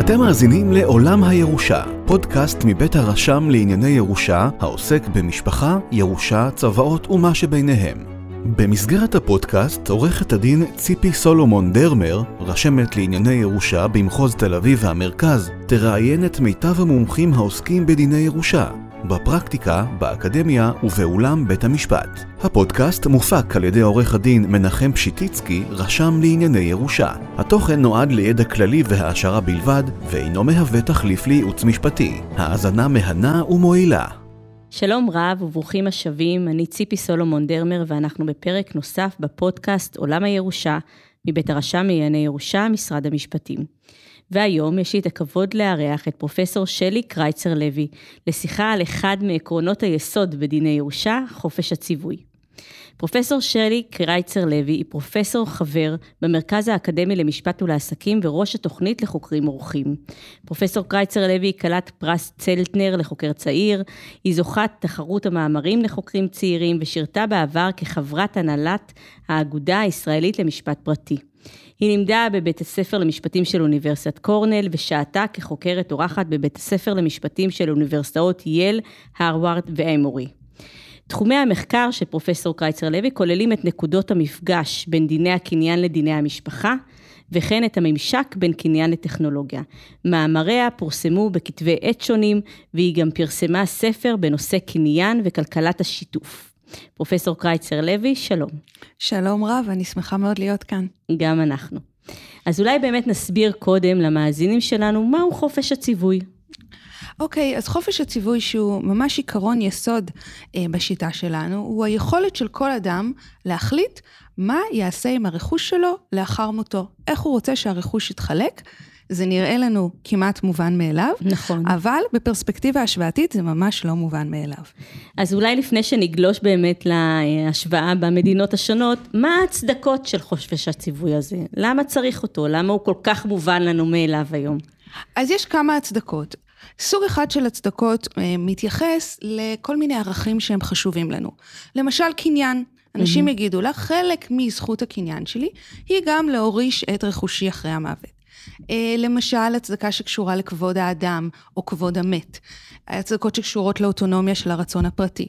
אתם מאזינים לעולם הירושה, פודקאסט מבית הרשם לענייני ירושה, העוסק במשפחה, ירושה, צוואות ומה שביניהם. במסגרת הפודקאסט, עורכת הדין ציפי סולומון דרמר, רשמת לענייני ירושה במחוז תל אביב והמרכז, תראיין את מיטב המומחים העוסקים בדיני ירושה, בפרקטיקה, באקדמיה ובאולם בית המשפט. הפודקאסט מופק על ידי עורך הדין מנחם פשיטיצקי, רשם לענייני ירושה. התוכן נועד לידע כללי והעשרה בלבד, ואינו מהווה תחליף לייעוץ משפטי. האזנה מהנה ומועילה. שלום רב וברוכים השבים, אני ציפי סולומון דרמר ואנחנו בפרק נוסף בפודקאסט עולם הירושה מבית הרשם לענייני ירושה, משרד המשפטים. והיום יש לי את הכבוד לארח את פרופסור שלי קרייצר לוי, לשיחה על אחד מעקרונות היסוד בדיני ירושה, חופש הציווי. פרופסור שלי קרייצר לוי היא פרופסור חבר במרכז האקדמי למשפט ולעסקים וראש התוכנית לחוקרים אורחים. פרופסור קרייצר לוי היא כלת פרס צלטנר לחוקר צעיר, היא זוכת תחרות המאמרים לחוקרים צעירים ושירתה בעבר כחברת הנהלת האגודה הישראלית למשפט פרטי. היא לימדה בבית הספר למשפטים של אוניברסיטת קורנל ושהתה כחוקרת אורחת בבית הספר למשפטים של אוניברסיטאות יל, הרווארד ואמורי. תחומי המחקר של פרופסור קרייצר לוי כוללים את נקודות המפגש בין דיני הקניין לדיני המשפחה, וכן את הממשק בין קניין לטכנולוגיה. מאמריה פורסמו בכתבי עת שונים, והיא גם פרסמה ספר בנושא קניין וכלכלת השיתוף. פרופסור קרייצר לוי, שלום. שלום רב, אני שמחה מאוד להיות כאן. גם אנחנו. אז אולי באמת נסביר קודם למאזינים שלנו מהו חופש הציווי. אוקיי, okay, אז חופש הציווי שהוא ממש עיקרון יסוד אה, בשיטה שלנו, הוא היכולת של כל אדם להחליט מה יעשה עם הרכוש שלו לאחר מותו. איך הוא רוצה שהרכוש יתחלק. זה נראה לנו כמעט מובן מאליו, נכון. אבל בפרספקטיבה השוואתית זה ממש לא מובן מאליו. אז אולי לפני שנגלוש באמת להשוואה במדינות השונות, מה ההצדקות של חופש הציווי הזה? למה צריך אותו? למה הוא כל כך מובן לנו מאליו היום? אז יש כמה הצדקות. סוג אחד של הצדקות אה, מתייחס לכל מיני ערכים שהם חשובים לנו. למשל, קניין. אנשים mm-hmm. יגידו לך, חלק מזכות הקניין שלי היא גם להוריש את רכושי אחרי המוות. אה, למשל, הצדקה שקשורה לכבוד האדם או כבוד המת. הצדקות שקשורות לאוטונומיה של הרצון הפרטי.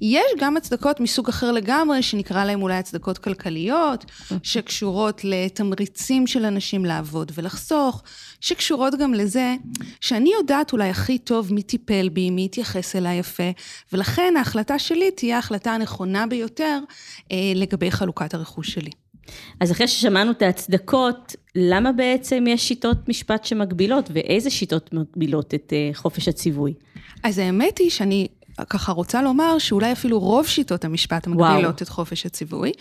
יש גם הצדקות מסוג אחר לגמרי, שנקרא להם אולי הצדקות כלכליות, שקשורות לתמריצים של אנשים לעבוד ולחסוך, שקשורות גם לזה שאני יודעת אולי הכי טוב מי טיפל בי, מי התייחס אליי יפה, ולכן ההחלטה שלי תהיה ההחלטה הנכונה ביותר אה, לגבי חלוקת הרכוש שלי. אז אחרי ששמענו את ההצדקות, למה בעצם יש שיטות משפט שמגבילות, ואיזה שיטות מגבילות את אה, חופש הציווי? אז האמת היא שאני ככה רוצה לומר שאולי אפילו רוב שיטות המשפט מגבילות. את חופש הציווי.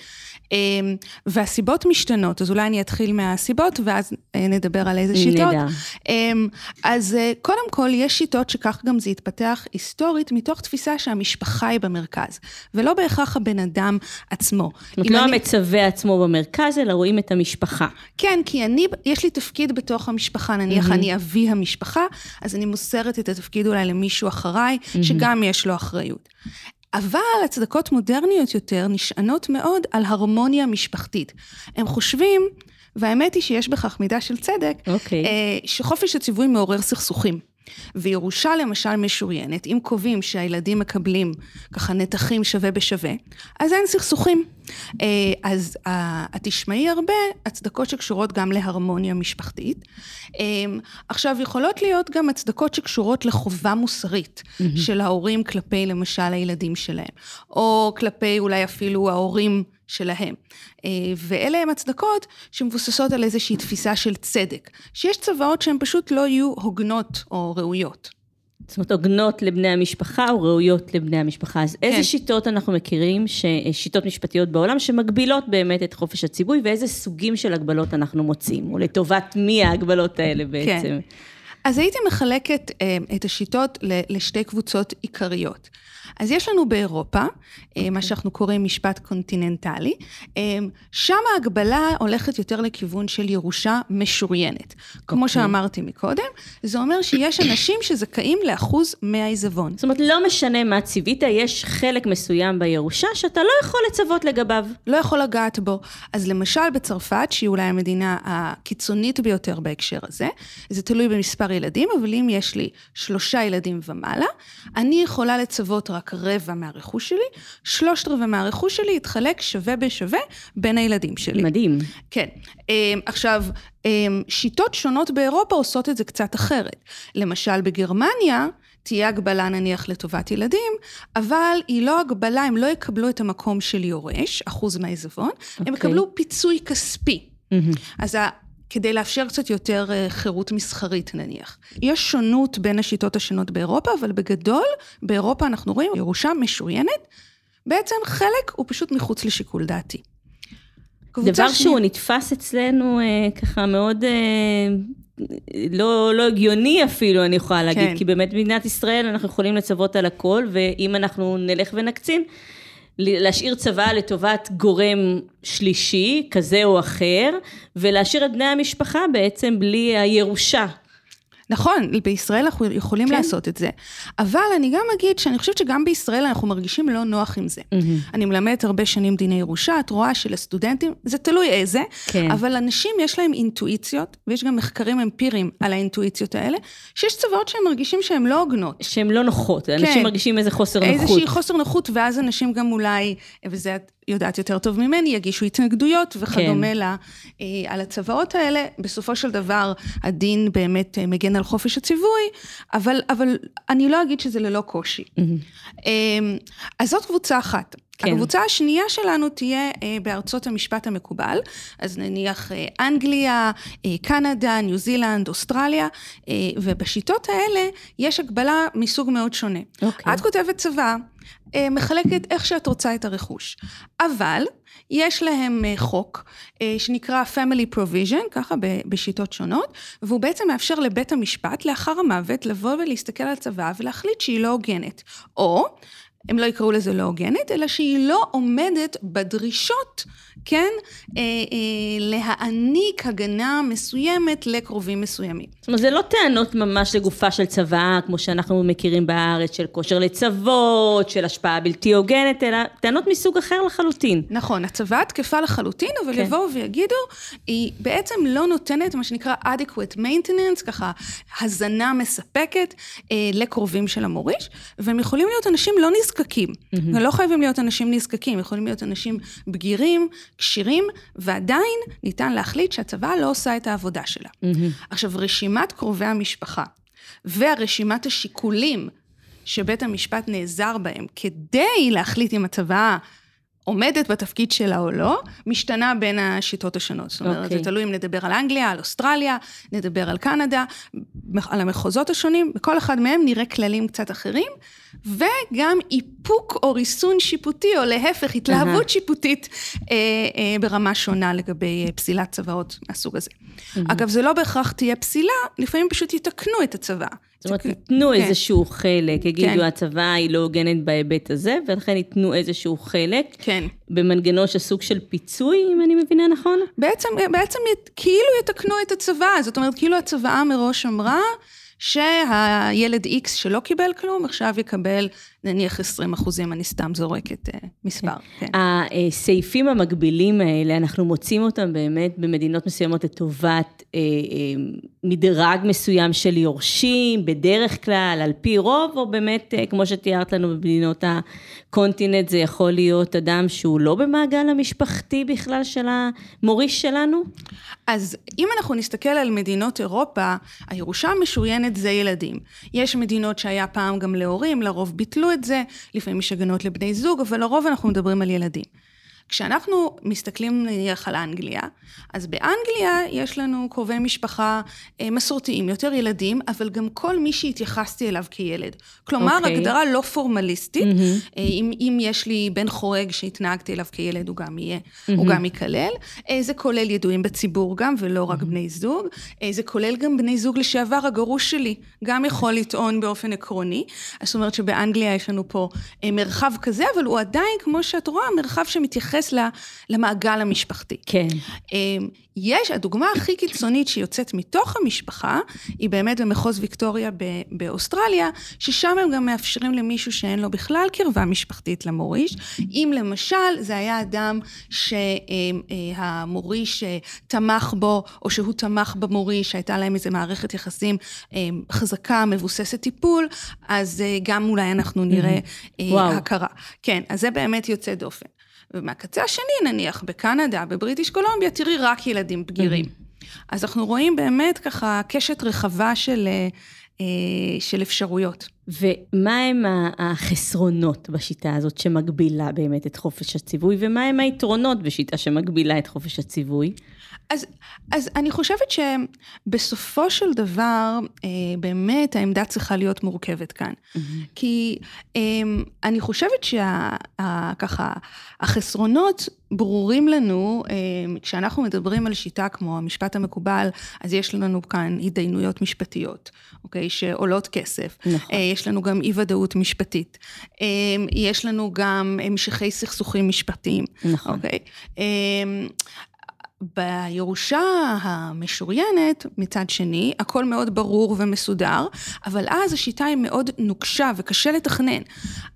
אמ, והסיבות משתנות, אז אולי אני אתחיל מהסיבות ואז אה, נדבר על איזה שיטות. נדע. אמ, אז אה, קודם כל, יש שיטות שכך גם זה התפתח היסטורית, מתוך תפיסה שהמשפחה היא במרכז, ולא בהכרח הבן אדם עצמו. זאת אומרת, לא אני... המצווה עצמו במרכז, אלא רואים את המשפחה. כן, כי אני, יש לי תפקיד בתוך המשפחה, נניח mm-hmm. אני אבי המשפחה, אז אני מוסרת את התפקיד אולי למישהו אחריי, mm-hmm. שגם יש לו אחריות. אבל הצדקות מודרניות יותר נשענות מאוד על הרמוניה משפחתית. הם חושבים, והאמת היא שיש בכך מידה של צדק, okay. אוקיי. אה, שחופש הציווי מעורר סכסוכים. וירושה למשל משוריינת, אם קובעים שהילדים מקבלים ככה נתחים שווה בשווה, אז אין סכסוכים. אה, אז את תשמעי הרבה הצדקות שקשורות גם להרמוניה משפחתית. אה, עכשיו, יכולות להיות גם הצדקות שקשורות לחובה מוסרית mm-hmm. של ההורים כלפי למשל הילדים שלהם, או כלפי אולי אפילו ההורים שלהם. אה, ואלה הן הצדקות שמבוססות על איזושהי תפיסה של צדק, שיש צוואות שהן פשוט לא יהיו הוגנות או ראויות. זאת אומרת, הוגנות לבני המשפחה או ראויות לבני המשפחה. אז כן. איזה שיטות אנחנו מכירים, ש... שיטות משפטיות בעולם, שמגבילות באמת את חופש הציווי, ואיזה סוגים של הגבלות אנחנו מוצאים, או לטובת מי ההגבלות האלה בעצם? כן. אז הייתי מחלקת אה, את השיטות לשתי קבוצות עיקריות. אז יש לנו באירופה, okay. אה, מה אוקיי. שאנחנו קוראים משפט קונטיננטלי, אה, שם ההגבלה הולכת יותר לכיוון של ירושה משוריינת. Okay. כמו אוקיי. שאמרתי מקודם, זה אומר שיש אנשים שזכאים לאחוז מהעיזבון. זאת אומרת, לא משנה מה ציווית, יש חלק מסוים בירושה שאתה לא יכול לצוות לגביו. לא יכול לגעת בו. אז למשל בצרפת, שהיא אולי המדינה הקיצונית ביותר בהקשר הזה, זה תלוי במספר ילדים, אבל אם יש לי שלושה ילדים ומעלה, אני יכולה לצוות רק רבע מהרכוש שלי, שלושת רבע מהרכוש שלי יתחלק שווה בשווה בין הילדים שלי. מדהים. כן. אמ, עכשיו, אמ, שיטות שונות באירופה עושות את זה קצת אחרת. למשל, בגרמניה, תהיה הגבלה נניח לטובת ילדים, אבל היא לא הגבלה, הם לא יקבלו את המקום של יורש, אחוז מהעיזבון, okay. הם אוקיי. יקבלו פיצוי כספי. Mm-hmm. אז כדי לאפשר קצת יותר אה, חירות מסחרית נניח. יש שונות בין השיטות השונות באירופה, אבל בגדול, באירופה אנחנו רואים ירושה משוריינת, בעצם חלק הוא פשוט מחוץ לשיקול דעתי. דבר שני... שהוא נתפס אצלנו אה, ככה מאוד אה, לא, לא הגיוני אפילו, אני יכולה להגיד, כן. כי באמת במדינת ישראל אנחנו יכולים לצוות על הכל, ואם אנחנו נלך ונקצין, להשאיר צבא לטובת גורם שלישי, כזה או אחר, ולהשאיר את בני המשפחה בעצם בלי הירושה. נכון, בישראל אנחנו יכולים כן. לעשות את זה. אבל אני גם אגיד שאני חושבת שגם בישראל אנחנו מרגישים לא נוח עם זה. Mm-hmm. אני מלמדת הרבה שנים דיני ירושה, את רואה שלסטודנטים, זה תלוי איזה, כן. אבל אנשים יש להם אינטואיציות, ויש גם מחקרים אמפיריים על האינטואיציות האלה, שיש צוואות שהם מרגישים שהן לא הוגנות. שהן לא נוחות, כן. אנשים מרגישים איזה חוסר נוחות. איזושהי חוסר נוחות, ואז אנשים גם אולי, וזה יודעת יותר טוב ממני, יגישו התנגדויות וכדומה כן. לה אה, על הצוואות האלה. בסופו של דבר, הדין באמת אה, מגן על חופש הציווי, אבל, אבל אני לא אגיד שזה ללא קושי. Mm-hmm. אז זאת קבוצה אחת. כן. הקבוצה השנייה שלנו תהיה אה, בארצות המשפט המקובל, אז נניח אה, אנגליה, אה, קנדה, ניו זילנד, אוסטרליה, אה, ובשיטות האלה יש הגבלה מסוג מאוד שונה. אוקיי. את כותבת צבא, אה, מחלקת איך שאת רוצה את הרכוש. אבל יש להם אה, חוק אה, שנקרא Family Provision, ככה בשיטות שונות, והוא בעצם מאפשר לבית המשפט לאחר המוות לבוא ולהסתכל על הצבא ולהחליט שהיא לא הוגנת. או הם לא יקראו לזה לא הוגנת, אלא שהיא לא עומדת בדרישות, כן, אה, אה, להעניק הגנה מסוימת לקרובים מסוימים. זאת אומרת, זה לא טענות ממש לגופה של צבא, כמו שאנחנו מכירים בארץ, של כושר לצוות, של השפעה בלתי הוגנת, אלא טענות מסוג אחר לחלוטין. נכון, הצבא תקפה לחלוטין, אבל כן. יבואו ויגידו, היא בעצם לא נותנת מה שנקרא adequate maintenance, ככה הזנה מספקת אה, לקרובים של המוריש, והם יכולים להיות אנשים לא נזכרים. נזקקים. Mm-hmm. לא חייבים להיות אנשים נזקקים, יכולים להיות אנשים בגירים, כשירים, ועדיין ניתן להחליט שהצבא לא עושה את העבודה שלה. Mm-hmm. עכשיו, רשימת קרובי המשפחה והרשימת השיקולים שבית המשפט נעזר בהם כדי להחליט אם הצבא עומדת בתפקיד שלה או לא, משתנה בין השיטות השונות. זאת אומרת, okay. זה אוקיי. תלוי אם נדבר על אנגליה, על אוסטרליה, נדבר על קנדה, על המחוזות השונים, בכל אחד מהם נראה כללים קצת אחרים, וגם איפוק או ריסון שיפוטי, או להפך, התלהבות uh-huh. שיפוטית אה, אה, ברמה שונה לגבי אה, פסילת צוואות מהסוג הזה. Uh-huh. אגב, זה לא בהכרח תהיה פסילה, לפעמים פשוט יתקנו את הצוואה. זאת אומרת, ייתנו כן. איזשהו חלק, יגידו, כן. הצבא היא לא הוגנת בהיבט הזה, ולכן ייתנו איזשהו חלק. כן. במנגנון של סוג של פיצוי, אם אני מבינה נכון? בעצם, בעצם כאילו יתקנו את הצבא, זאת אומרת, כאילו הצבא מראש אמרה, שהילד X שלא קיבל כלום, עכשיו יקבל נניח 20 אחוזים, אני סתם זורקת uh, מספר. כן. כן. הסעיפים המקבילים האלה, אנחנו מוצאים אותם באמת במדינות מסוימות לטובת אה, אה, מדרג מסוים של יורשים, בדרך כלל, על פי רוב, או באמת, כמו שתיארת לנו במדינות הקונטיננט, זה יכול להיות אדם שהוא לא במעגל המשפחתי בכלל של המוריש שלנו? אז אם אנחנו נסתכל על מדינות אירופה, הירושה המשוריינת זה ילדים. יש מדינות שהיה פעם גם להורים, לרוב ביטלו את זה, לפעמים יש הגנות לבני זוג, אבל לרוב אנחנו מדברים על ילדים. כשאנחנו מסתכלים נניח על אנגליה, אז באנגליה יש לנו קרובי משפחה אה, מסורתיים, יותר ילדים, אבל גם כל מי שהתייחסתי אליו כילד. כלומר, okay. אוקיי. הגדרה לא פורמליסטית. אה, אם, אם יש לי בן חורג שהתנהגתי אליו כילד, הוא גם יהיה, הוא גם ייכלל. אה, זה כולל ידועים בציבור גם, ולא רק בני זוג. זה כולל גם בני זוג לשעבר, הגרוש שלי, גם יכול לטעון באופן עקרוני. זאת אומרת שבאנגליה יש לנו פה מרחב כזה, אבל הוא עדיין, כמו שאת רואה, מרחב שמתייחס ל- למעגל המשפחתי. כן. אמ, יש, הדוגמה הכי קיצונית שיוצאת מתוך המשפחה, היא באמת במחוז ויקטוריה באוסטרליה, ששם הם גם מאפשרים למישהו שאין לו בכלל קרבה משפחתית למוריש. אם למשל זה היה אדם שהמוריש אה, תמך בו, או שהוא תמך במוריש, שהייתה להם איזו מערכת יחסים אמ, חזקה, מבוססת טיפול, אז אה, גם אולי אנחנו נראה אה, וואו. הכרה. כן, אז זה באמת יוצא דופן. ומהקצה השני, נניח, בקנדה, בבריטיש קולומביה, תראי רק ילדים בגירים. אז אנחנו רואים באמת ככה קשת רחבה של, אה, אה, של אפשרויות. ומה הם ה- החסרונות בשיטה הזאת שמגבילה באמת את חופש הציווי, ומה הם היתרונות בשיטה שמגבילה את חופש הציווי? אז, אז אני חושבת שבסופו של דבר, אה, באמת העמדה צריכה להיות מורכבת כאן. כי אה, אני חושבת שככה, החסרונות ברורים לנו, אה, כשאנחנו מדברים על שיטה כמו המשפט המקובל, אז יש לנו כאן התדיינויות משפטיות, אוקיי? שעולות כסף. נכון. אה, יש לנו גם אי ודאות משפטית. אה, יש לנו גם המשכי סכסוכים משפטיים. נכון. אוקיי? בירושה המשוריינת, מצד שני, הכל מאוד ברור ומסודר, אבל אז השיטה היא מאוד נוקשה וקשה לתכנן.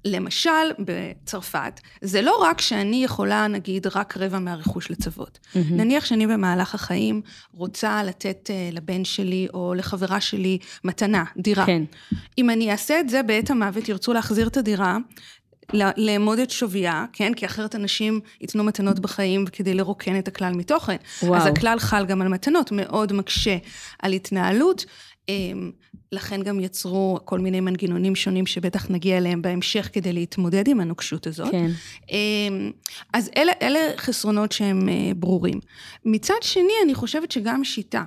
למשל, בצרפת, זה לא רק שאני יכולה, נגיד, רק רבע מהרכוש לצוות. נניח שאני במהלך החיים רוצה לתת אה, לבן שלי או לחברה שלי מתנה, דירה. כן. אם אני אעשה את זה בעת המוות, ירצו להחזיר את הדירה, לאמוד את שוויה, כן? כי אחרת אנשים ייתנו מתנות בחיים כדי לרוקן את הכלל מתוכן. וואו. אז הכלל חל גם על מתנות, מאוד מקשה על התנהלות. אמ, לכן גם יצרו כל מיני מנגנונים שונים שבטח נגיע אליהם בהמשך כדי להתמודד עם הנוקשות הזאת. כן. אמ, אז אלה, אלה חסרונות שהם אה, ברורים. מצד שני, אני חושבת שגם שיטה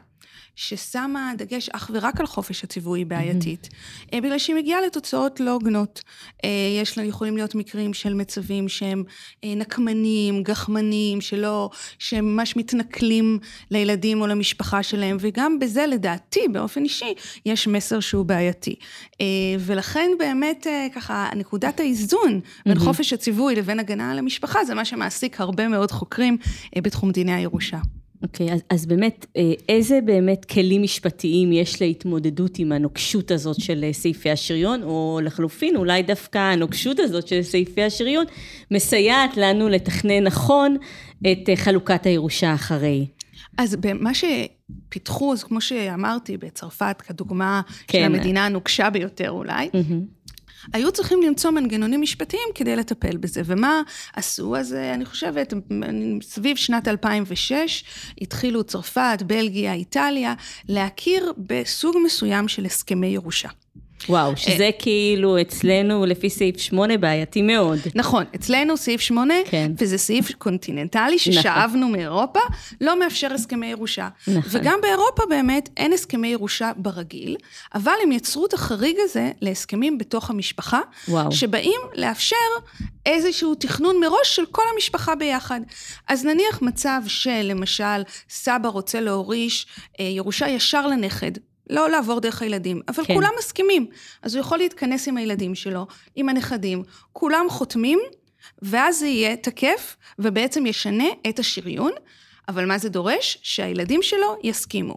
ששמה דגש אך ורק על חופש הציווי היא בעייתית, אה, בגלל שהיא מגיעה לתוצאות לא הוגנות. אה, יש לה, יכולים להיות מקרים של מצבים שהם אה, נקמניים, גחמניים, שלא, שהם ממש מתנכלים לילדים או למשפחה שלהם, וגם בזה לדעתי, באופן אישי, יש מסר שהוא בעייתי. ולכן באמת ככה, נקודת האיזון בין חופש הציווי לבין הגנה על המשפחה, זה מה שמעסיק הרבה מאוד חוקרים בתחום דיני הירושה. אוקיי, אז, אז באמת, אה, איזה באמת כלים משפטיים יש להתמודדות עם הנוקשות הזאת של אה, סעיפי השריון, או לחלופין, אולי דווקא הנוקשות הזאת של סעיפי השריון מסייעת לנו לתכנן נכון את אה, חלוקת הירושה אחרי. אז במה שפיתחו, אז כמו שאמרתי, בצרפת, כדוגמה כן. של המדינה הנוקשה ביותר אולי, היו צריכים למצוא מנגנונים משפטיים כדי לטפל בזה. ומה עשו? אז אה, אני חושבת, סביב שנת 2006, התחילו צרפת, בלגיה, איטליה, להכיר בסוג מסוים של הסכמי ירושה. וואו, שזה כאילו אצלנו לפי סעיף 8 בעייתי מאוד. נכון, אצלנו סעיף 8, כן. וזה סעיף קונטיננטלי ששאבנו מאירופה, לא מאפשר הסכמי ירושה. נכון. וגם באירופה באמת אין הסכמי ירושה ברגיל, אבל הם יצרו את החריג הזה להסכמים בתוך המשפחה, וואו. שבאים לאפשר איזשהו תכנון מראש של כל המשפחה ביחד. אז נניח מצב שלמשל סבא רוצה להוריש אה, ירושה ישר לנכד. לא לעבור דרך הילדים, אבל כן. כולם מסכימים. אז הוא יכול להתכנס עם הילדים שלו, עם הנכדים, כולם חותמים, ואז זה יהיה תקף, ובעצם ישנה את השריון, אבל מה זה דורש? שהילדים שלו יסכימו.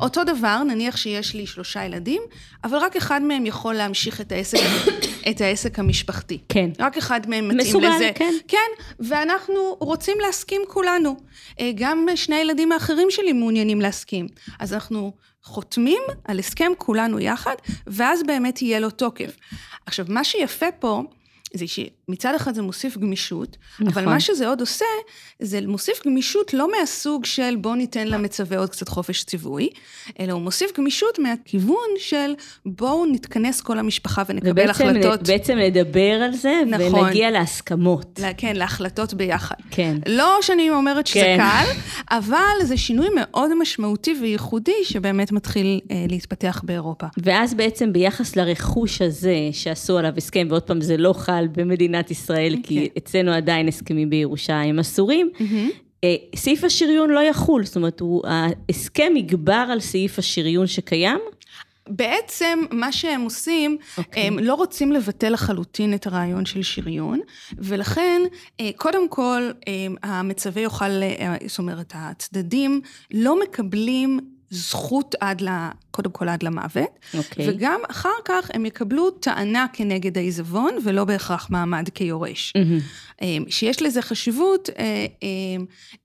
אותו דבר, נניח שיש לי שלושה ילדים, אבל רק אחד מהם יכול להמשיך את העסק, את העסק המשפחתי. כן. רק אחד מהם מתאים מסוגל, לזה. כן. כן, ואנחנו רוצים להסכים כולנו. אה, גם שני הילדים האחרים שלי מעוניינים להסכים. אז אנחנו חותמים על הסכם כולנו יחד, ואז באמת יהיה לו תוקף. עכשיו, מה שיפה פה, זה שמצד אחד זה מוסיף גמישות, נכון. אבל מה שזה עוד עושה, זה מוסיף גמישות לא מהסוג של בוא ניתן למצווה עוד קצת חופש ציווי, אלא הוא מוסיף גמישות מהכיוון של בואו נתכנס כל המשפחה ונקבל ובעצם החלטות. בעצם לדבר על זה, נכון. ונגיע להסכמות. לה- כן, להחלטות ביחד. כן. לא שאני אומרת שזה כן. קל, אבל זה שינוי מאוד משמעותי וייחודי שבאמת מתחיל אה, להתפתח באירופה. ואז בעצם ביחס לרכוש הזה שעשו עליו הסכם, ועוד פעם זה לא חל במדינת ישראל, כי כן. אצלנו עדיין הסכמים בירושה הם אסורים, אה, סעיף השריון לא יחול, זאת אומרת, הוא, ההסכם יגבר על סעיף השריון שקיים? בעצם מה שהם עושים, אוקיי. הם לא רוצים לבטל לחלוטין את הרעיון של שריון, ולכן אה, קודם כל אה, המצווה יוכל, זאת אומרת הצדדים לא מקבלים זכות עד ל... קודם כל עד למוות, אוקיי. וגם אחר כך הם יקבלו טענה כנגד העיזבון ולא בהכרח מעמד כיורש. אה, שיש לזה חשיבות אה, אה,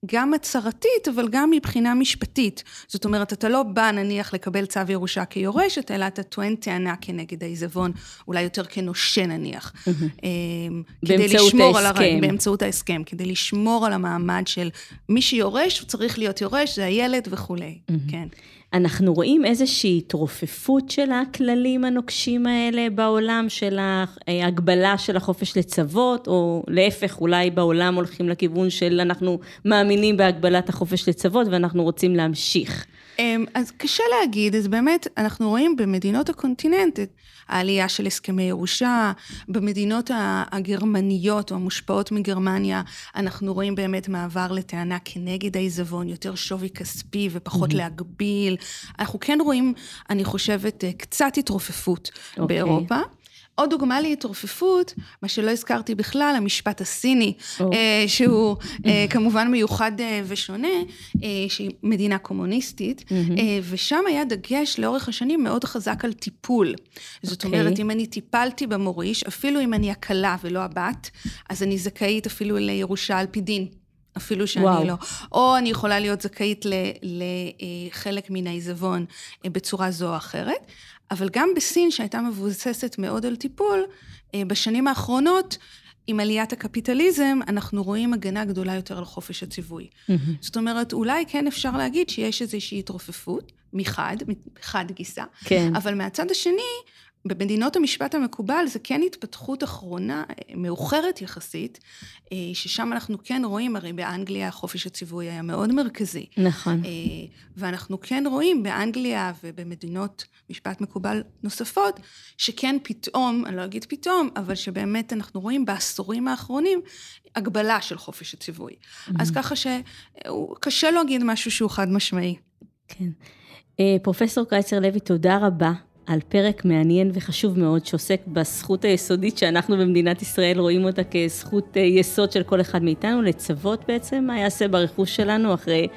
גם הצהרתית, אבל גם מבחינה משפטית. זאת אומרת, אתה לא בא נניח לקבל צו ירושה כיורש, אלא אתה טוען טענה כנגד העיזבון, אולי יותר כנושה נניח. אה, כדי באמצעות לשמור על הר- ההסכם. באמצעות ההסכם, כדי לשמור על המעמד של מי שיורש, הוא צריך להיות יורש, זה הילד וכולי. כן. אנחנו רואים איזושהי התרופפות של הכללים הנוקשים האלה בעולם, של ההגבלה של החופש לצוות, או להפך, אולי בעולם הולכים לכיוון של אנחנו מאמינים בהגבלת החופש לצוות ואנחנו רוצים להמשיך. אמ, אז קשה להגיד, אז באמת, אנחנו רואים במדינות הקונטיננט את העלייה של הסכמי ירושה, במדינות הגרמניות או המושפעות מגרמניה, אנחנו רואים באמת מעבר לטענה כנגד העיזבון, יותר שווי כספי ופחות להגביל. אנחנו כן רואים, אני חושבת, אה, קצת התרופפות אוקיי. באירופה. עוד דוגמה להתרופפות, מה שלא הזכרתי בכלל, המשפט הסיני. אה, שהוא אה, כמובן מיוחד ושונה, שהיא מדינה קומוניסטית, אה, ושם היה דגש לאורך השנים מאוד חזק על טיפול. זאת אוקיי. אומרת, אם אני טיפלתי במוריש, אפילו אם אני הכלה ולא הבת, אז אני זכאית אפילו לירושה על פי דין. אפילו שאני וואו. לא. או אני יכולה להיות זכאית לחלק מן העיזבון אה, בצורה זו או אחרת. אבל גם בסין, שהייתה מבוססת מאוד על טיפול, אה, בשנים האחרונות, עם עליית הקפיטליזם, אנחנו רואים הגנה גדולה יותר על חופש הציווי. זאת אומרת, אולי כן אפשר להגיד שיש איזושהי התרופפות, מחד, מחד גיסה, כן. אבל מהצד השני, במדינות המשפט המקובל זה כן התפתחות אחרונה, אה, מאוחרת יחסית, אה, ששם אנחנו כן רואים, הרי באנגליה חופש הציווי היה מאוד מרכזי. נכון. אה, ואנחנו כן רואים באנגליה ובמדינות משפט מקובל נוספות, שכן פתאום, אני לא אגיד פתאום, אבל שבאמת אנחנו רואים בעשורים האחרונים הגבלה של חופש הציווי. אז ככה שקשה להגיד משהו שהוא חד משמעי. כן. פרופסור קרייצר לוי, תודה רבה על פרק מעניין וחשוב מאוד שעוסק בזכות היסודית שאנחנו במדינת ישראל רואים אותה כזכות אה, יסוד של כל אחד מאיתנו, לצוות בעצם מה יעשה ברכוש שלנו אחרי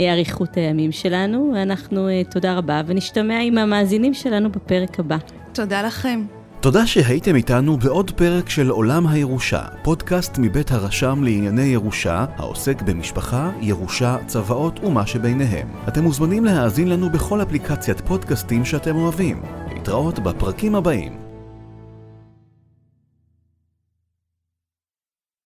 אה, אריכות הימים שלנו. ואנחנו, אה, תודה רבה, ונשתמע עם המאזינים שלנו בפרק הבא. תודה לכם. תודה שהייתם איתנו בעוד פרק של עולם הירושה, פודקאסט מבית הרשם לענייני ירושה, העוסק במשפחה, ירושה, צוואות ומה שביניהם. אתם מוזמנים להאזין לנו בכל אפליקציית פודקאסטים שאתם אוהבים. להתראות בפרקים הבאים.